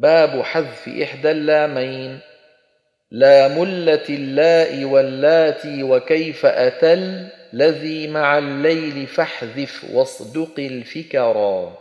باب حذف إحدى اللامين. لا ملة اللاء واللاتي وكيف أتل الذي مع الليل فاحذف واصدق الفكرا.